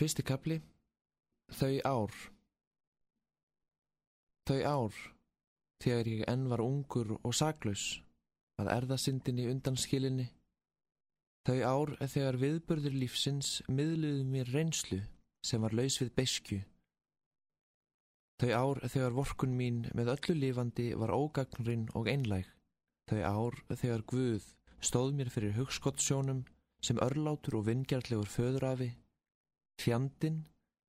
Fyrsti kapli Þau ár. Þau ár þegar ég enn var ungur og saklaus að erðasyndinni undan skilinni. Þau ár þegar viðbörður lífsins miðluðu mér reynslu sem var laus við beiskju. Þau ár þegar vorkun mín með öllu lifandi var ógagnurinn og einlæg. Þau ár þegar Guð stóð mér fyrir hugskottsjónum sem örlátur og vingjarlegur föðurafi fjandin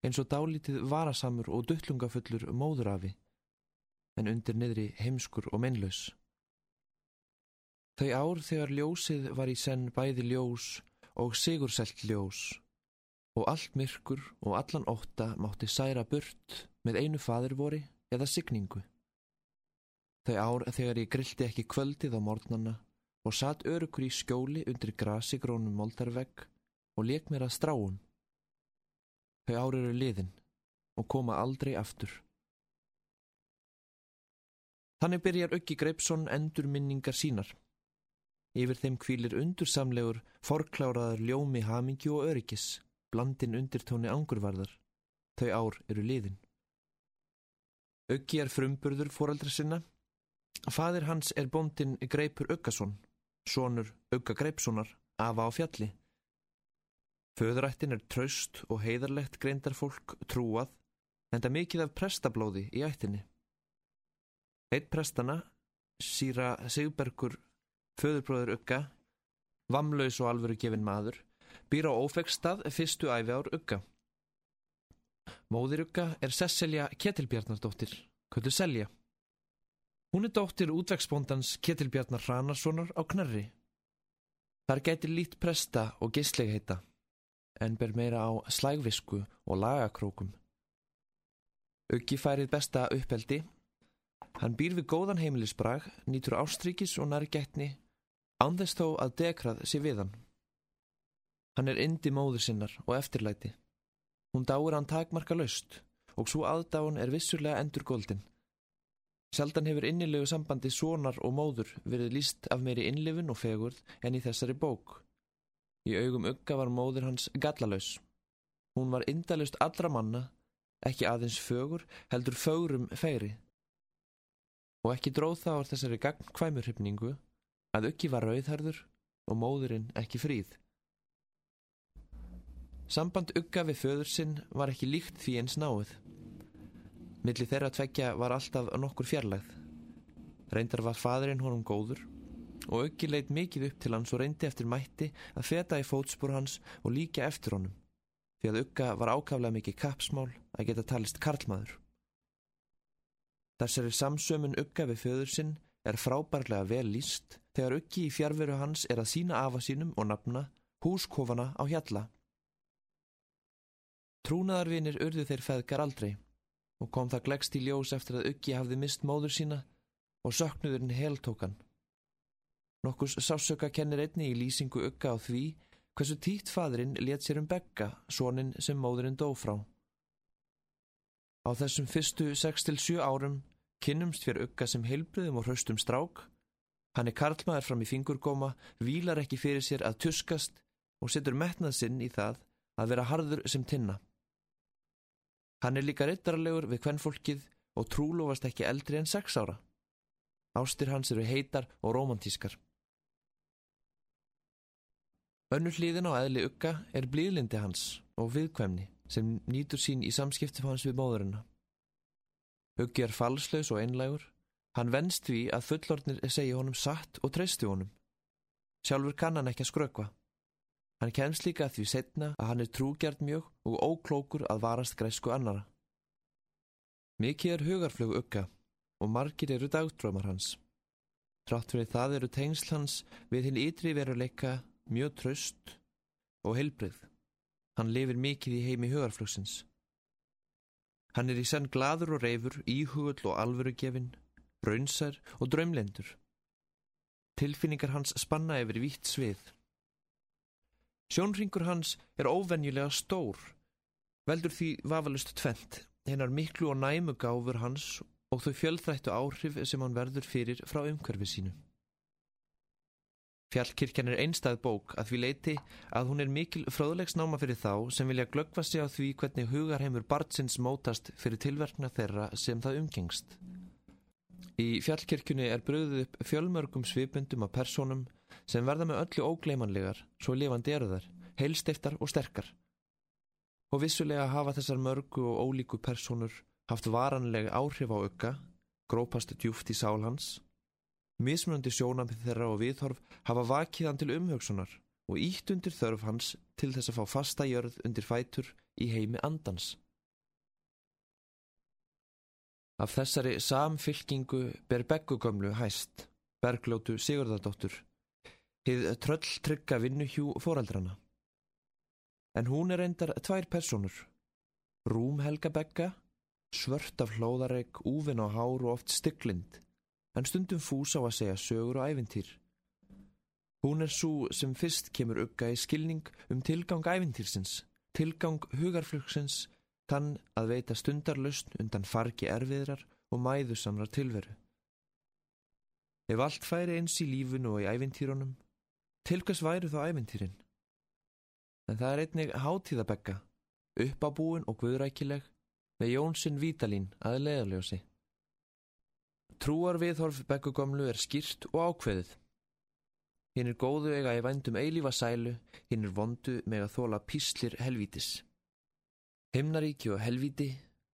eins og dálítið varasamur og duttlungafullur móðurafi en undir niðri heimskur og mennlaus. Þau ár þegar ljósið var í senn bæði ljós og sigurselt ljós og allt myrkur og allan ótta mátti særa burt með einu faðurvori eða signingu. Þau ár þegar ég grilti ekki kvöldið á mornana og satt örukur í skjóli undir grasigrónum moldarvegg og leik mér að stráum. Þau ár eru liðin og koma aldrei aftur. Þannig byrjar Öggi Greipsson endur minningar sínar. Yfir þeim kvílir undursamlegur, forkláraðar ljómi hamingju og öryggis, blandin undirtóni angurvarðar. Þau ár eru liðin. Öggi er frumburður fóraldra sinna. Fadir hans er bóndin Greipur Öggason, sonur Ögga Greipssonar, afa á fjalli. Föðurættin er traust og heiðarlegt greindar fólk trúað, en það mikið af prestablóði í ættinni. Eitt prestana, síra Sigbergur, föðurbróður Ugga, vamlaus og alvöru gefin maður, býr á ófegstað fyrstu æfi ár Ugga. Móðir Ugga er Sesselja Ketilbjarnardóttir, kvöldu Selja. Hún er dóttir útvegsbóndans Ketilbjarnar Ranarssonar á Knarri. Þar gæti lít presta og geistlega heita, en ber meira á slægvisku og lagakrókum. Uggi færið besta uppeldi Hann býr við góðan heimilisbrag, nýtur ástryggis og nærgætni, ánþess þó að dekrað sé við hann. Hann er indi móður sinnar og eftirlæti. Hún dáir hann takmarka laust og svo aðdáin er vissurlega endur góldin. Sjaldan hefur innilegu sambandi sonar og móður verið líst af meiri innlifun og fegurð en í þessari bók. Í augum ugga var móður hans gallalaus. Hún var indalust allra manna, ekki aðeins fögur, heldur fögurum fegri og ekki dróð það á þessari gagnkvæmurhyfningu að Uggi var rauðharður og móðurinn ekki fríð. Samband Ugga við föður sinn var ekki líkt því eins náið. Millir þeirra tveggja var alltaf nokkur fjarlægð. Reyndar var fadurinn honum góður og Uggi leitt mikið upp til hans og reyndi eftir mætti að feta í fótspúr hans og líka eftir honum því að Ugga var ákaflega mikið kapsmál að geta talist karlmaður. Þessari samsömun ugga við föður sinn er frábærlega vel líst þegar uggi í fjárveru hans er að sína afa sínum og nafna húskofana á hjalla. Trúnaðarvinir urðu þeir feðgar aldrei og kom það glegst í ljós eftir að uggi hafði mist móður sína og söknuðurinn heltókan. Nokkus sásöka kennir einni í lýsingu ugga á því hversu títt fadurinn let sér um begga, sonin sem móðurinn dó frá. Á þessum fyrstu 6-7 árum Kynnumst fyrir ugga sem heilbriðum og hraustum strák. Hann er karlmaður fram í fingurgóma, vílar ekki fyrir sér að tuskast og setur metnað sinn í það að vera harður sem tinna. Hann er líka rittarlegur við kvennfólkið og trúlofast ekki eldri en sex ára. Ástir hans eru heitar og romantískar. Önnur hlýðin á eðli ugga er blíðlindi hans og viðkvæmni sem nýtur sín í samskiptum hans við móðurina. Huggi er falslaus og einlægur. Hann venst því að fullornir segja honum satt og treysti honum. Sjálfur kann hann ekki að skrökva. Hann kemst líka því setna að hann er trúgjart mjög og óklókur að varast græsku annara. Mikið er hugarflögu ugga og margir eru dagdröymar hans. Trátt fyrir það eru tengsl hans við hinn ytri veruleika mjög tröst og heilbrið. Hann lifir mikið í heimi hugarflöksins. Hann er í senn gladur og reyfur, íhugull og alvörugefin, raunsar og draumlendur. Tilfinningar hans spanna yfir vitt svið. Sjónringur hans er óvenjulega stór, veldur því vafalust tvent, hennar miklu og næmu gáfur hans og þau fjöldþrættu áhrif sem hann verður fyrir frá umhverfi sínu. Fjallkirkjan er einstað bók að því leiti að hún er mikil fröðulegsnáma fyrir þá sem vilja glöggva sig á því hvernig hugarheimur barnsins mótast fyrir tilverkna þeirra sem það umgengst. Í fjallkirkjunni er bröðuð upp fjölmörgum svipundum af personum sem verða með öllu ógleimanlegar, svo lifandi eru þar, heilstiftar og sterkar. Og vissulega hafa þessar mörgu og ólíku personur haft varanleg áhrif á ögga, grópast djúft í sál hans, Mismunandi sjónamið þeirra og viðhorf hafa vakiðan til umhugsunar og ítt undir þörf hans til þess að fá fasta jörð undir fætur í heimi andans. Af þessari samfylkingu ber beggugömlu hæst, berglótu Sigurðardóttur, hið tröll trygga vinnuhjú fóraldrana. En hún er endar tvær personur, Rúm Helga Begga, svört af hlóðareg, úvinn á hár og oft stygglind, en stundum fús á að segja sögur og ævintýr. Hún er svo sem fyrst kemur ugga í skilning um tilgang ævintýrsins, tilgang hugarflugsins, þann að veita stundarlausn undan fargi erfiðrar og mæðusamrar tilveru. Ef allt færi eins í lífunu og í ævintýrunum, til hvers væru þá ævintýrin? En það er einnig hátíðabekka, uppábúin og guðrækileg, með Jónsson Vítalín að leðaljósi. Trúar viðhorf beggugomlu er skýrt og ákveðið. Hinn er góðu eiga í vændum eilífa sælu, hinn er vondu með að þóla píslir helvítis. Himnaríki og helvíti,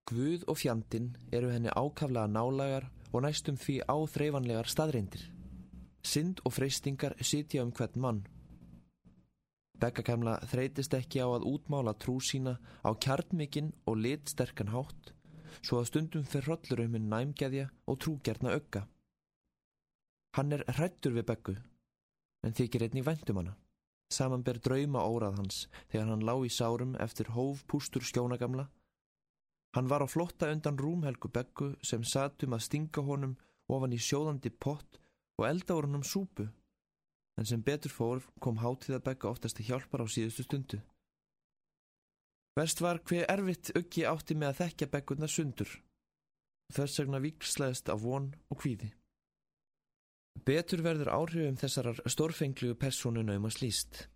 Guð og fjandin eru henni ákaflega nálagar og næstum því áþreifanlegar staðreindir. Synd og freystingar sitja um hvern mann. Beggakemla þreytist ekki á að útmála trú sína á kjarnmikinn og litsterkan hátt svo að stundum fyrir hrollur um hinn næmgeðja og trúgerna ögga. Hann er hrættur við beggu, en þykir einnig vendum hana. Saman ber drauma órað hans þegar hann lág í sárum eftir hóf pústur skjónagamla. Hann var á flotta undan rúmhelgu beggu sem satum að stinga honum ofan í sjóðandi pott og elda úr hann um súpu, en sem betur fór kom hátíðabegga oftast til hjálpar á síðustu stundu. Verst var hver erfitt uggi átti með að þekkja beggurna sundur. Þess vegna vikslæðist af von og kvíði. Betur verður áhrifum þessarar stórfenglu persónu naumast líst.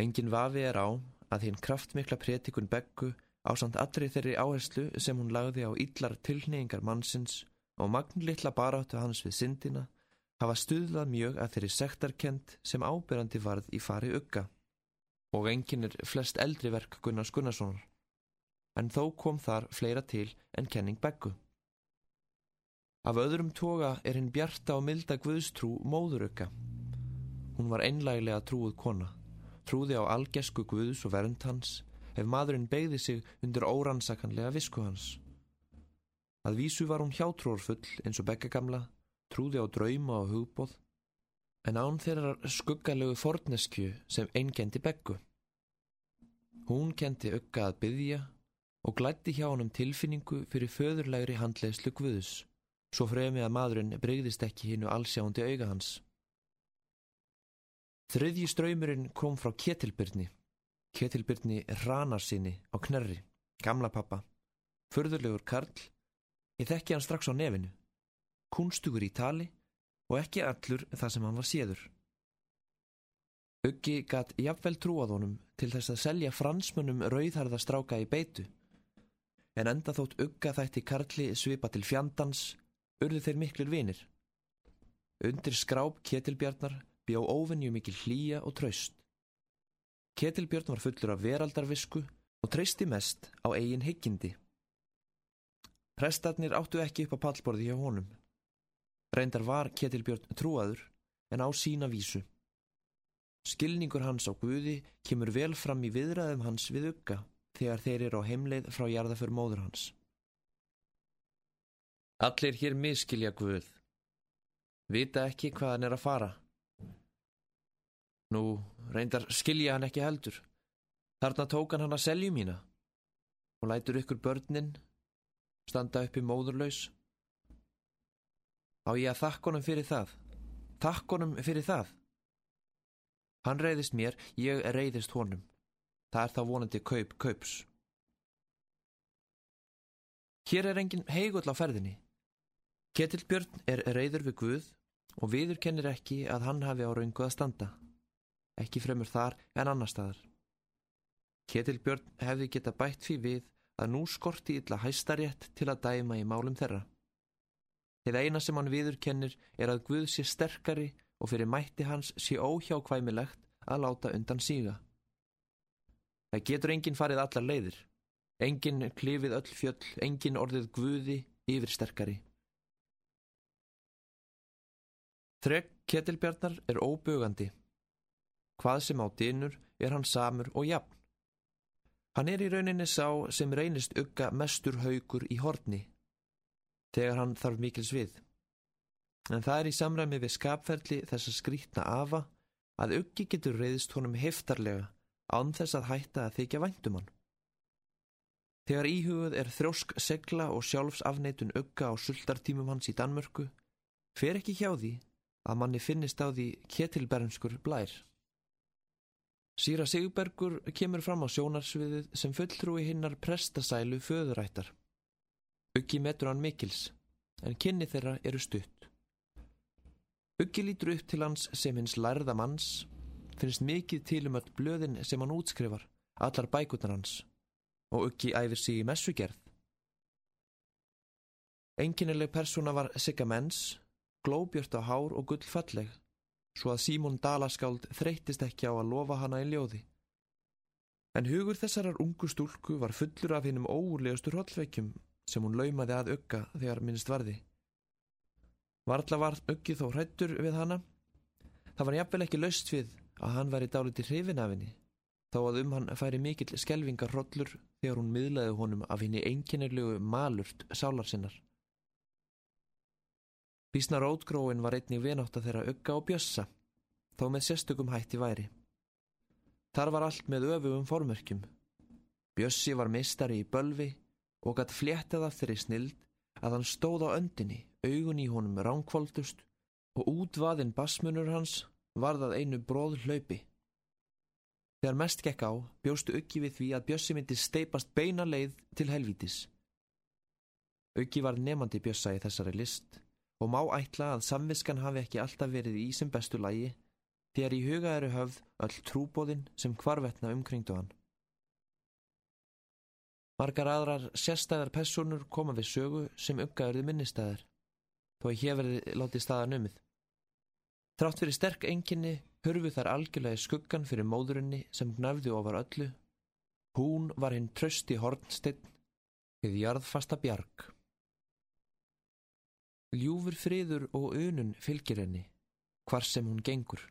Engin vafi er á að hinn kraftmikla prétikun beggu á samt allri þeirri áherslu sem hún lagði á yllar tilneyingar mannsins og magnlitla baráttu hans við syndina hafa stuðlað mjög að þeirri sektarkent sem ábyrjandi varð í fari ugga og enginn er flest eldri verk Gunnars Gunnarssonar, en þó kom þar fleira til en kenning beggu. Af öðrum toga er hinn bjarta og milda guðstrú móðuröka. Hún var einlæglega trúið kona, trúði á algesku guðs og vernd hans, ef maðurinn begði sig undir órannsakanlega visku hans. Að vísu var hún hjátrórfull eins og beggagamla, trúði á drauma og hugbóð, en án þeirrar skuggalögu forneskju sem eingendi beggu. Hún kendi ugga að byggja og glætti hjá hann um tilfinningu fyrir föðurlegri handlegslu guðus, svo fremi að maðurinn breyðist ekki hinnu allsjándi auga hans. Þriðji ströymurinn kom frá Ketilbyrni, Ketilbyrni ranarsinni á Knerri, gamla pappa, förðurlegur Karl, ég þekki hann strax á nefinu, kunstugur í tali og ekki allur það sem hann var séður. Uggi gatt jafnvel trúað honum til þess að selja fransmönnum rauðharða stráka í beitu, en enda þótt Ugga þætti Karli svipa til fjandans, urðu þeir miklur vinir. Undir skráp Ketilbjarnar bjá óvinnju mikil hlýja og traust. Ketilbjörn var fullur af veraldarvisku og treysti mest á eigin hyggindi. Prestarnir áttu ekki upp á pallborði hjá honum. Reyndar var Ketilbjörn trúaður en á sína vísu. Skilningur hans á Guði kemur vel fram í viðræðum hans við ugga þegar þeir eru á heimleið frá jarðaför móður hans. Allir hér miskilja Guð. Vita ekki hvað hann er að fara. Nú, reyndar skilja hann ekki heldur. Þarna tók hann hann að selju mína og lætur ykkur börnin standa upp í móðurlaus Á ég að þakkonum fyrir það? Þakkonum fyrir það? Hann reyðist mér, ég reyðist honum. Það er þá vonandi kaup kaups. Hér er engin heigull á ferðinni. Ketilbjörn er reyður við Guð og viður kennir ekki að hann hafi á raungu að standa. Ekki fremur þar en annar staðar. Ketilbjörn hefði geta bætt því við að nú skorti illa hæstarétt til að dæma í málum þeirra. Þegar eina sem hann viður kennir er að Guð sé sterkari og fyrir mætti hans sé óhjákvæmilegt að láta undan síga. Það getur enginn farið allar leiðir. Enginn klifið öll fjöll, enginn orðið Guði yfir sterkari. Þreg Ketilbjarnar er óbögandi. Hvað sem á dynur er hann samur og jafn. Hann er í rauninni sá sem reynist ugga mestur haugur í horni, þegar hann þarf mikils við. En það er í samræmi við skapferðli þess að skrítna afa að uggi getur reyðist honum heftarlega án þess að hætta að þykja væntum hann. Þegar íhugað er þrósk segla og sjálfsafneitun ugga á sultartímum hans í Danmörku, fer ekki hjá því að manni finnist á því ketilbernskur blær. Sýra Sigbergur kemur fram á sjónarsviðið sem fulltrúi hinnar prestasælu föðurættar. Uggi metur hann mikils, en kynni þeirra eru stutt. Uggi lítur upp til hans sem hins lærða manns, finnst mikið til um öll blöðin sem hann útskrifar, allar bækunar hans, og Uggi æfir sig í messugerð. Enginnileg persóna var Sigga Menns, glóbjört á hár og gullfalleg, svo að Símón Dalaskáld þreytist ekki á að lofa hana í ljóði. En hugur þessarar ungu stúlku var fullur af hinnum óurlegastur hollveikjum sem hún laumaði að ugga þegar minnst varði. Varðla var uggi þó hrættur við hana. Það var jafnvel ekki löst við að hann væri dáliti hrifin af henni, þó að um hann færi mikill skelvingar hrollur þegar hún miðlaði honum af henni einkennilegu malurt sálarsinnar. Bísna rótgróin var einnig venátt að þeirra ugga og bjössa, þó með sérstökum hætti væri. Þar var allt með öfugum formörkjum. Bjössi var mistari í bölvi og gætt fléttað af þeirri snild að hann stóð á öndinni, augun í honum ránkvóldust og útvaðin basmunur hans varðað einu bróð hlaupi. Þegar mest gekk á, bjóstu Uggi við því að Bjössi myndi steipast beina leið til helvítis. Uggi var nefandi Bjössa í þessari list og má ætla að samviskan hafi ekki alltaf verið í sem bestu lægi þegar í huga eru höfð öll trúbóðin sem hvarvetna umkringdu hann. Margar aðrar sérstæðar personur koma við sögu sem uppgæðurði minnistæðar, þó að hér verði látið staðar numið. Þrátt fyrir sterk enginni hörfu þar algjörlega skuggan fyrir móðurinni sem gnafði ofar öllu. Hún var hinn trösti hornstinn við jarðfasta bjarg. Ljúfur friður og unun fylgir henni, hvar sem hún gengur.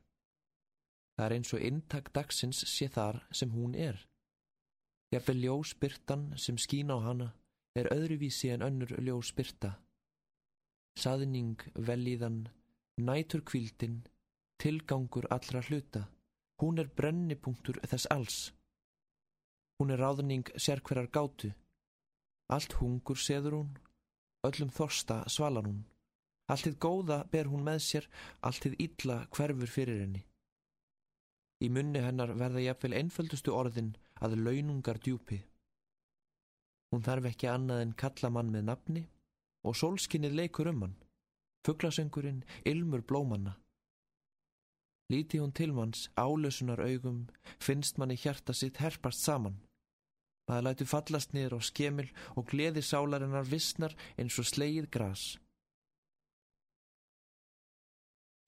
Það er eins og inntak dagsins sé þar sem hún er. Jafnveg ljósbyrtan sem skín á hana er öðruvísi en önnur ljósbyrta. Saðning, velíðan, nætur kvildin, tilgangur allra hluta. Hún er brennipunktur þess alls. Hún er ráðning sérkverar gátu. Allt hungur seður hún Öllum þorsta svalar hún. Alltið góða ber hún með sér, alltið illa hverfur fyrir henni. Í munni hennar verða jafnvel einföldustu orðin að launungar djúpi. Hún þarf ekki annað en kalla mann með nafni og sólskinnið leikur um hann, fugglasöngurinn, ilmur blómanna. Líti hún til manns, álösunar augum, finnst manni hjarta sitt herpast saman. Maður lætu fallast niður á skemil og gleði sálarinnar vissnar eins og slegið gras.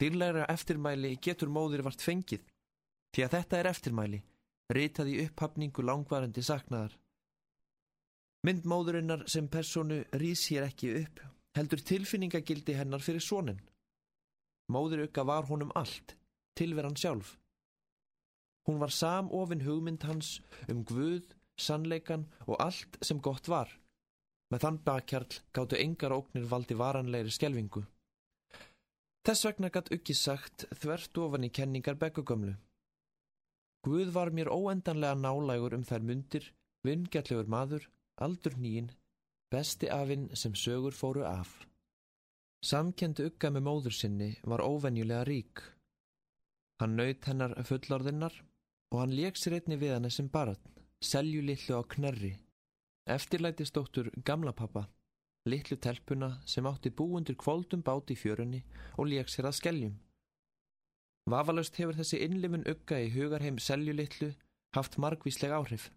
Dýrlegra eftirmæli getur móðir vart fengið, því að þetta er eftirmæli, ritaði upphafningu langvarandi saknaðar. Myndmóðurinnar sem personu rýs hér ekki upp, heldur tilfinningagildi hennar fyrir sónin. Móður ykka var honum allt, tilveran sjálf. Hún var samofinn hugmynd hans um Guð sannleikan og allt sem gott var. Með þann bakkjarl gáttu engar óknir valdi varanleiri skjelvingu. Þess vegna gatt ekki sagt þvert ofan í kenningar beggugömlu. Guð var mér óendanlega nálægur um þær myndir, vingjallegur maður, aldur nýin, besti afinn sem sögur fóru af. Samkendi ugga með móður sinni var óvenjulega rík. Hann naut hennar fullorðinnar og hann leik sér einni við henni sem barn seljulillu á knerri, eftirlætistóttur gamla pappa, litlu telpuna sem átti búundur kvóldum bát í fjörunni og lék sér að skelljum. Vafalaust hefur þessi innlifun ugga í hugarheim selju litlu haft margvísleg áhrif.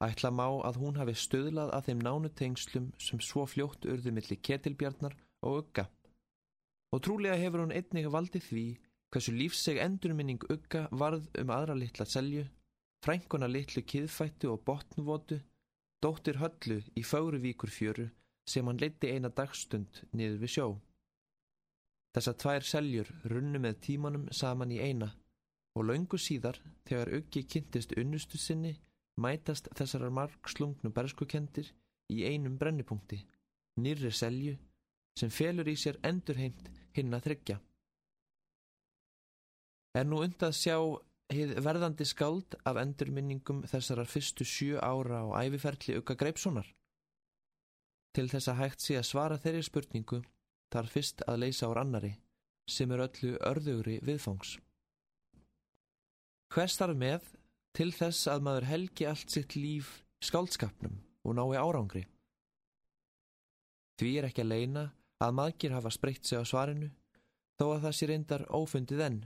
Ætla má að hún hafi stöðlað að þeim nánu tengslum sem svo fljótt urðu millir ketilbjarnar og ugga. Og trúlega hefur hún einnig valdið því hversu lífseg endurminning ugga varð um aðra litla selju, frænkona litlu kiðfættu og botnvotu, dóttir höllu í Fáruvíkur fjöru sem hann leiti eina dagstund niður við sjó. Þessar tvær seljur runnu með tímanum saman í eina og laungu síðar þegar uggi kynntist unnustu sinni mætast þessarar margslungnu berskukendir í einum brennipunkti, nýrri selju sem felur í sér endurheimt hinn að þryggja. Er nú undað sjá heið verðandi skáld af endurminningum þessarar fyrstu sjö ára á æfiferli Ugga Greipssonar? Til þess að hægt sé að svara þeirri spurningu þarf fyrst að leysa ár annari sem er öllu örðugri viðfangs. Hvers þarf með til þess að maður helgi allt sitt líf skáldskapnum og nái árangri? Því er ekki að leina að maður hafa spreytt sig á svarinu þó að það sé reyndar ófundið enn.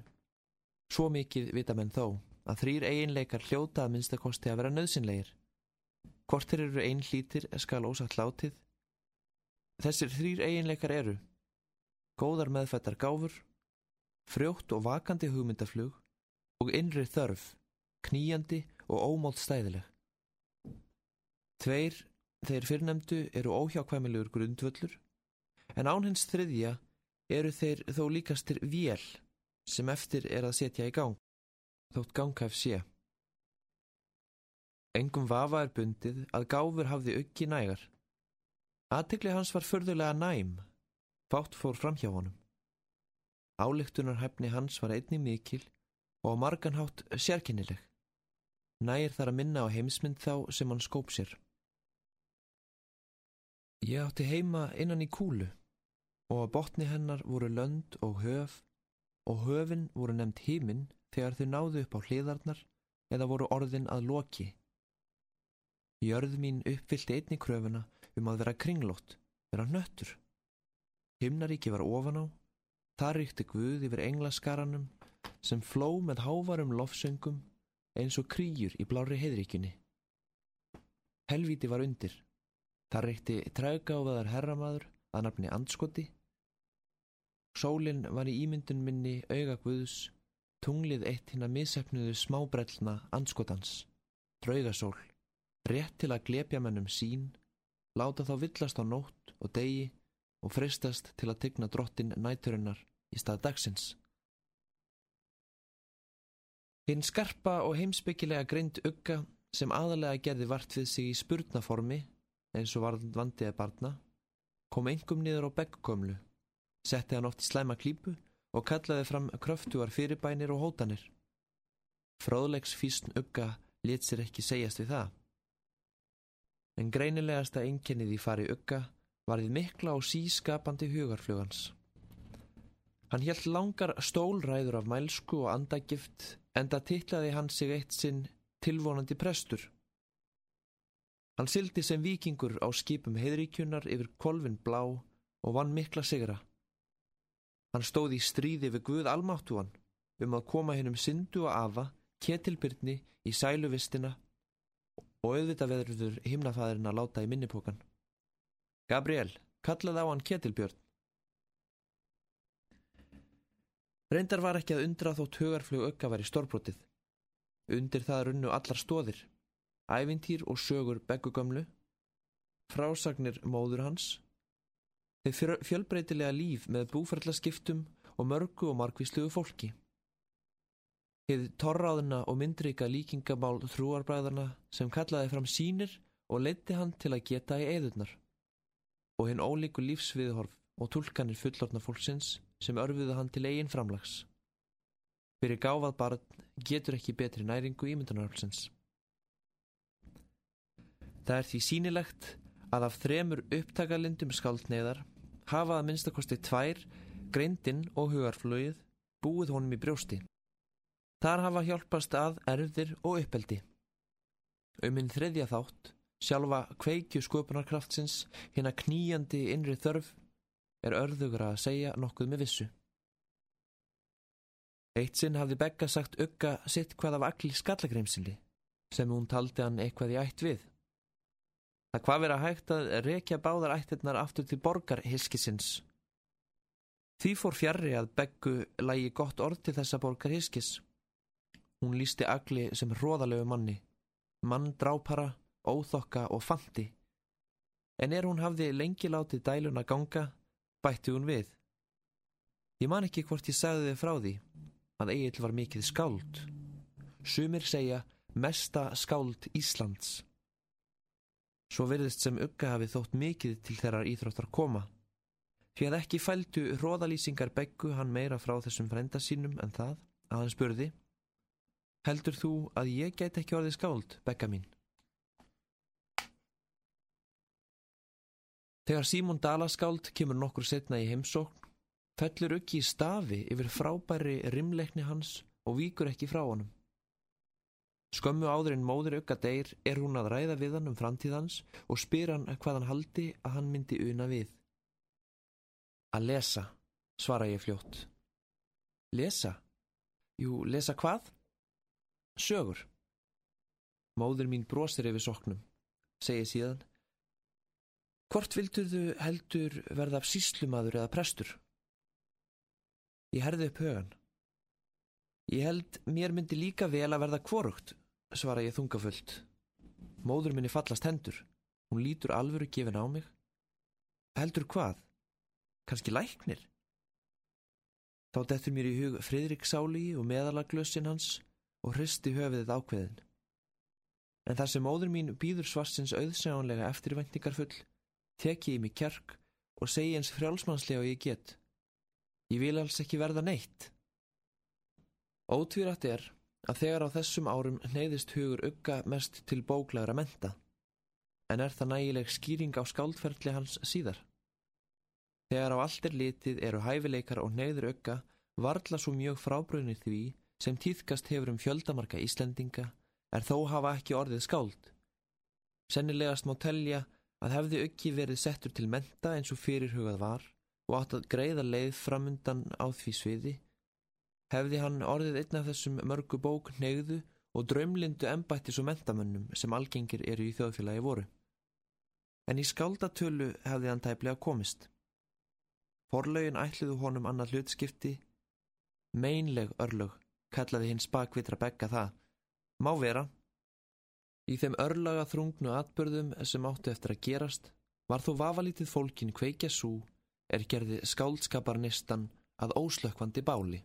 Svo mikið vita menn þó að þrýr eiginleikar hljóta að minnstakosti að vera nöðsynleir. Hvort þeir eru einn hlítir skal ósagt látið. Þessir þrýr eiginleikar eru góðar meðfættar gáfur, frjótt og vakandi hugmyndaflug og innri þörf, kníjandi og ómált stæðileg. Tveir, þeir fyrrnemdu, eru óhjákvæmilegur grundvöllur en án hins þriðja eru þeir þó líkastir vél sem eftir er að setja í gang, þótt ganghæf sé. Engum vafa er bundið að gáfur hafði auki nægar. Aðtikli hans var förðulega næm, fátt fór fram hjá honum. Álíktunarhæfni hans var einni mikil og marganhátt sérkennileg. Nægir þar að minna á heimsmynd þá sem hann skóp sér. Ég átti heima innan í kúlu og á botni hennar voru lönd og höf og höfin voru nefnt híminn þegar þau náðu upp á hliðarnar eða voru orðin að loki. Jörð mín uppfyldi einni kröfuna um að vera kringlót, vera nöttur. Himnaríki var ofan á, þar ríkti Guð yfir englaskaranum sem fló með hávarum lofsöngum eins og krýjur í blári heiðríkunni. Helvíti var undir. Það ríkti trægáfaðar herramaður að nafni Andskoti. Sólinn var í ímyndun minni auga Guðs, tunglið eitt hinn að missefnuðu smábrellna Andskotans, draugasól, rétt til að glepja mennum sín, láta þá villast á nótt og degi og fristast til að tegna drottin næturinnar í stað dagsins. Hinn skarpa og heimsbyggilega greind ugga sem aðalega gerði vart við sig í spurnaformi eins og varð vandiða barna kom engum niður á beggkomlu, setti hann oft í slæma klípu og kallaði fram kröftuar fyrirbænir og hótanir. Fróðlegs físn ugga let sér ekki segjast við það. En greinilegasta einkennið í fari ugga varðið mikla og sískapandi hugarflugans. Hann helt langar stólræður af mælsku og andagift enda tillaði hann sig eitt sinn tilvonandi prestur. Hann sildi sem vikingur á skipum heiðríkjunar yfir kolvin blá og vann mikla sigra. Hann stóði í stríði við Guð almáttúan um að koma hennum syndu og afa, ketilbyrni í sæluvistina og auðvitað veðurður himnafæðurinn að láta í minnipokan. Gabriel, kallaði á hann ketilbjörn. Reyndar var ekki að undra þótt hugarflug ögga var í stórbrótið. Undir það runnu allar stóðir, ævintýr og sögur beggugömlu, frásagnir móður hans, þeir fjölbreytilega líf með búferðlaskiptum og mörgu og markvísluðu fólki. Þið torraðuna og myndrika líkingamál þrúarbræðarna sem kallaði fram sínir og leiti hann til að geta í eðurnar og hinn ólíku lífsviðhorf og tólkanir fullorna fólksins sem örfiðu hann til eigin framlags. Fyrir gáfað barn getur ekki betri næringu ímyndunarhalsins. Það er því sínilegt að af þremur upptakalindum skaldneiðar hafa að minnstakosti tvær, greindinn og hugarflögið búið honum í brjósti. Þar hafa hjálpast að erfðir og uppeldi. Um hinn þriðja þátt sjálfa kveikju sköpunarkraftsins, hérna kníjandi innri þörf, er örðugra að segja nokkuð með vissu. Eitt sinn hafði Begga sagt ugga sitt hvað af allir skallagreimsili, sem hún taldi hann eitthvað í ætt við. Það hvað vera hægt að rekja báðar ættirnar aftur til borgar hiskisins. Því fór fjarrri að Beggu lægi gott orð til þessa borgar hiskis. Hún lísti agli sem hróðalegu manni, mann drápara, óþokka og fanti. En er hún hafði lengi látið dæluna ganga, bætti hún við. Ég man ekki hvort ég sagði þið frá því, að Egil var mikið skáld. Sumir segja mesta skáld Íslands. Svo verðist sem ugga hafi þótt mikið til þeirrar íþróttar koma. Því að ekki fældu róðalýsingar beggu hann meira frá þessum frenda sínum en það að hann spurði Heldur þú að ég get ekki orðið skáld, begga mín? Þegar Símón Dalaskáld kemur nokkur setna í heimsókn fellur uggi í stafi yfir frábæri rimleikni hans og víkur ekki frá honum. Skömmu áður en móður ugga deyr er hún að ræða við hann um framtíðans og spyr hann hvað hann haldi að hann myndi una við. Að lesa, svara ég fljótt. Lesa? Jú, lesa hvað? Sögur. Móður mín brosir yfir soknum, segir síðan. Hvort vildur þú heldur verða af síslumadur eða prestur? Ég herði upp högan. Ég held mér myndi líka vel að verða kvorugt, svara ég þungafullt. Móður minni fallast hendur. Hún lítur alvöru gefin á mig. Heldur hvað? Kanski læknir? Þá dettur mér í hug Fridrik Sáli og meðalaglössin hans og hristi höfiðið ákveðin. En þar sem móður mín býður svarsins auðsjánlega eftirvæntingarfull, teki ég mig kjark og segi eins frjálsmannslega og ég get. Ég vil alls ekki verða neitt. Ótvírætt er að þegar á þessum árum neyðist hugur ugga mest til bóklagra menta. En er það nægileg skýring á skáldferðli hans síðar? Þegar á allt er litið eru hæfileikar og neyður ugga varðla svo mjög frábröðnir því sem týðkast hefur um fjöldamarka Íslendinga er þó hafa ekki orðið skáld. Sennilegast má telja að hefði uggi verið settur til menta eins og fyrirhugað var og átt að greiða leið framundan á því sviði hefði hann orðið einn af þessum mörgu bók neyðu og draumlindu embættis og mentamönnum sem algengir eru í þjóðfélagi voru. En í skáldatölu hefði hann tæplega komist. Forlaugin ætliðu honum annar hlutskipti, meinleg örlög, kallaði hins bakvitra begga það. Má vera. Í þeim örlaga þrungnu atbörðum sem áttu eftir að gerast, var þó vafalítið fólkin kveikja svo er gerði skáldskaparnistan að óslökkvandi báli.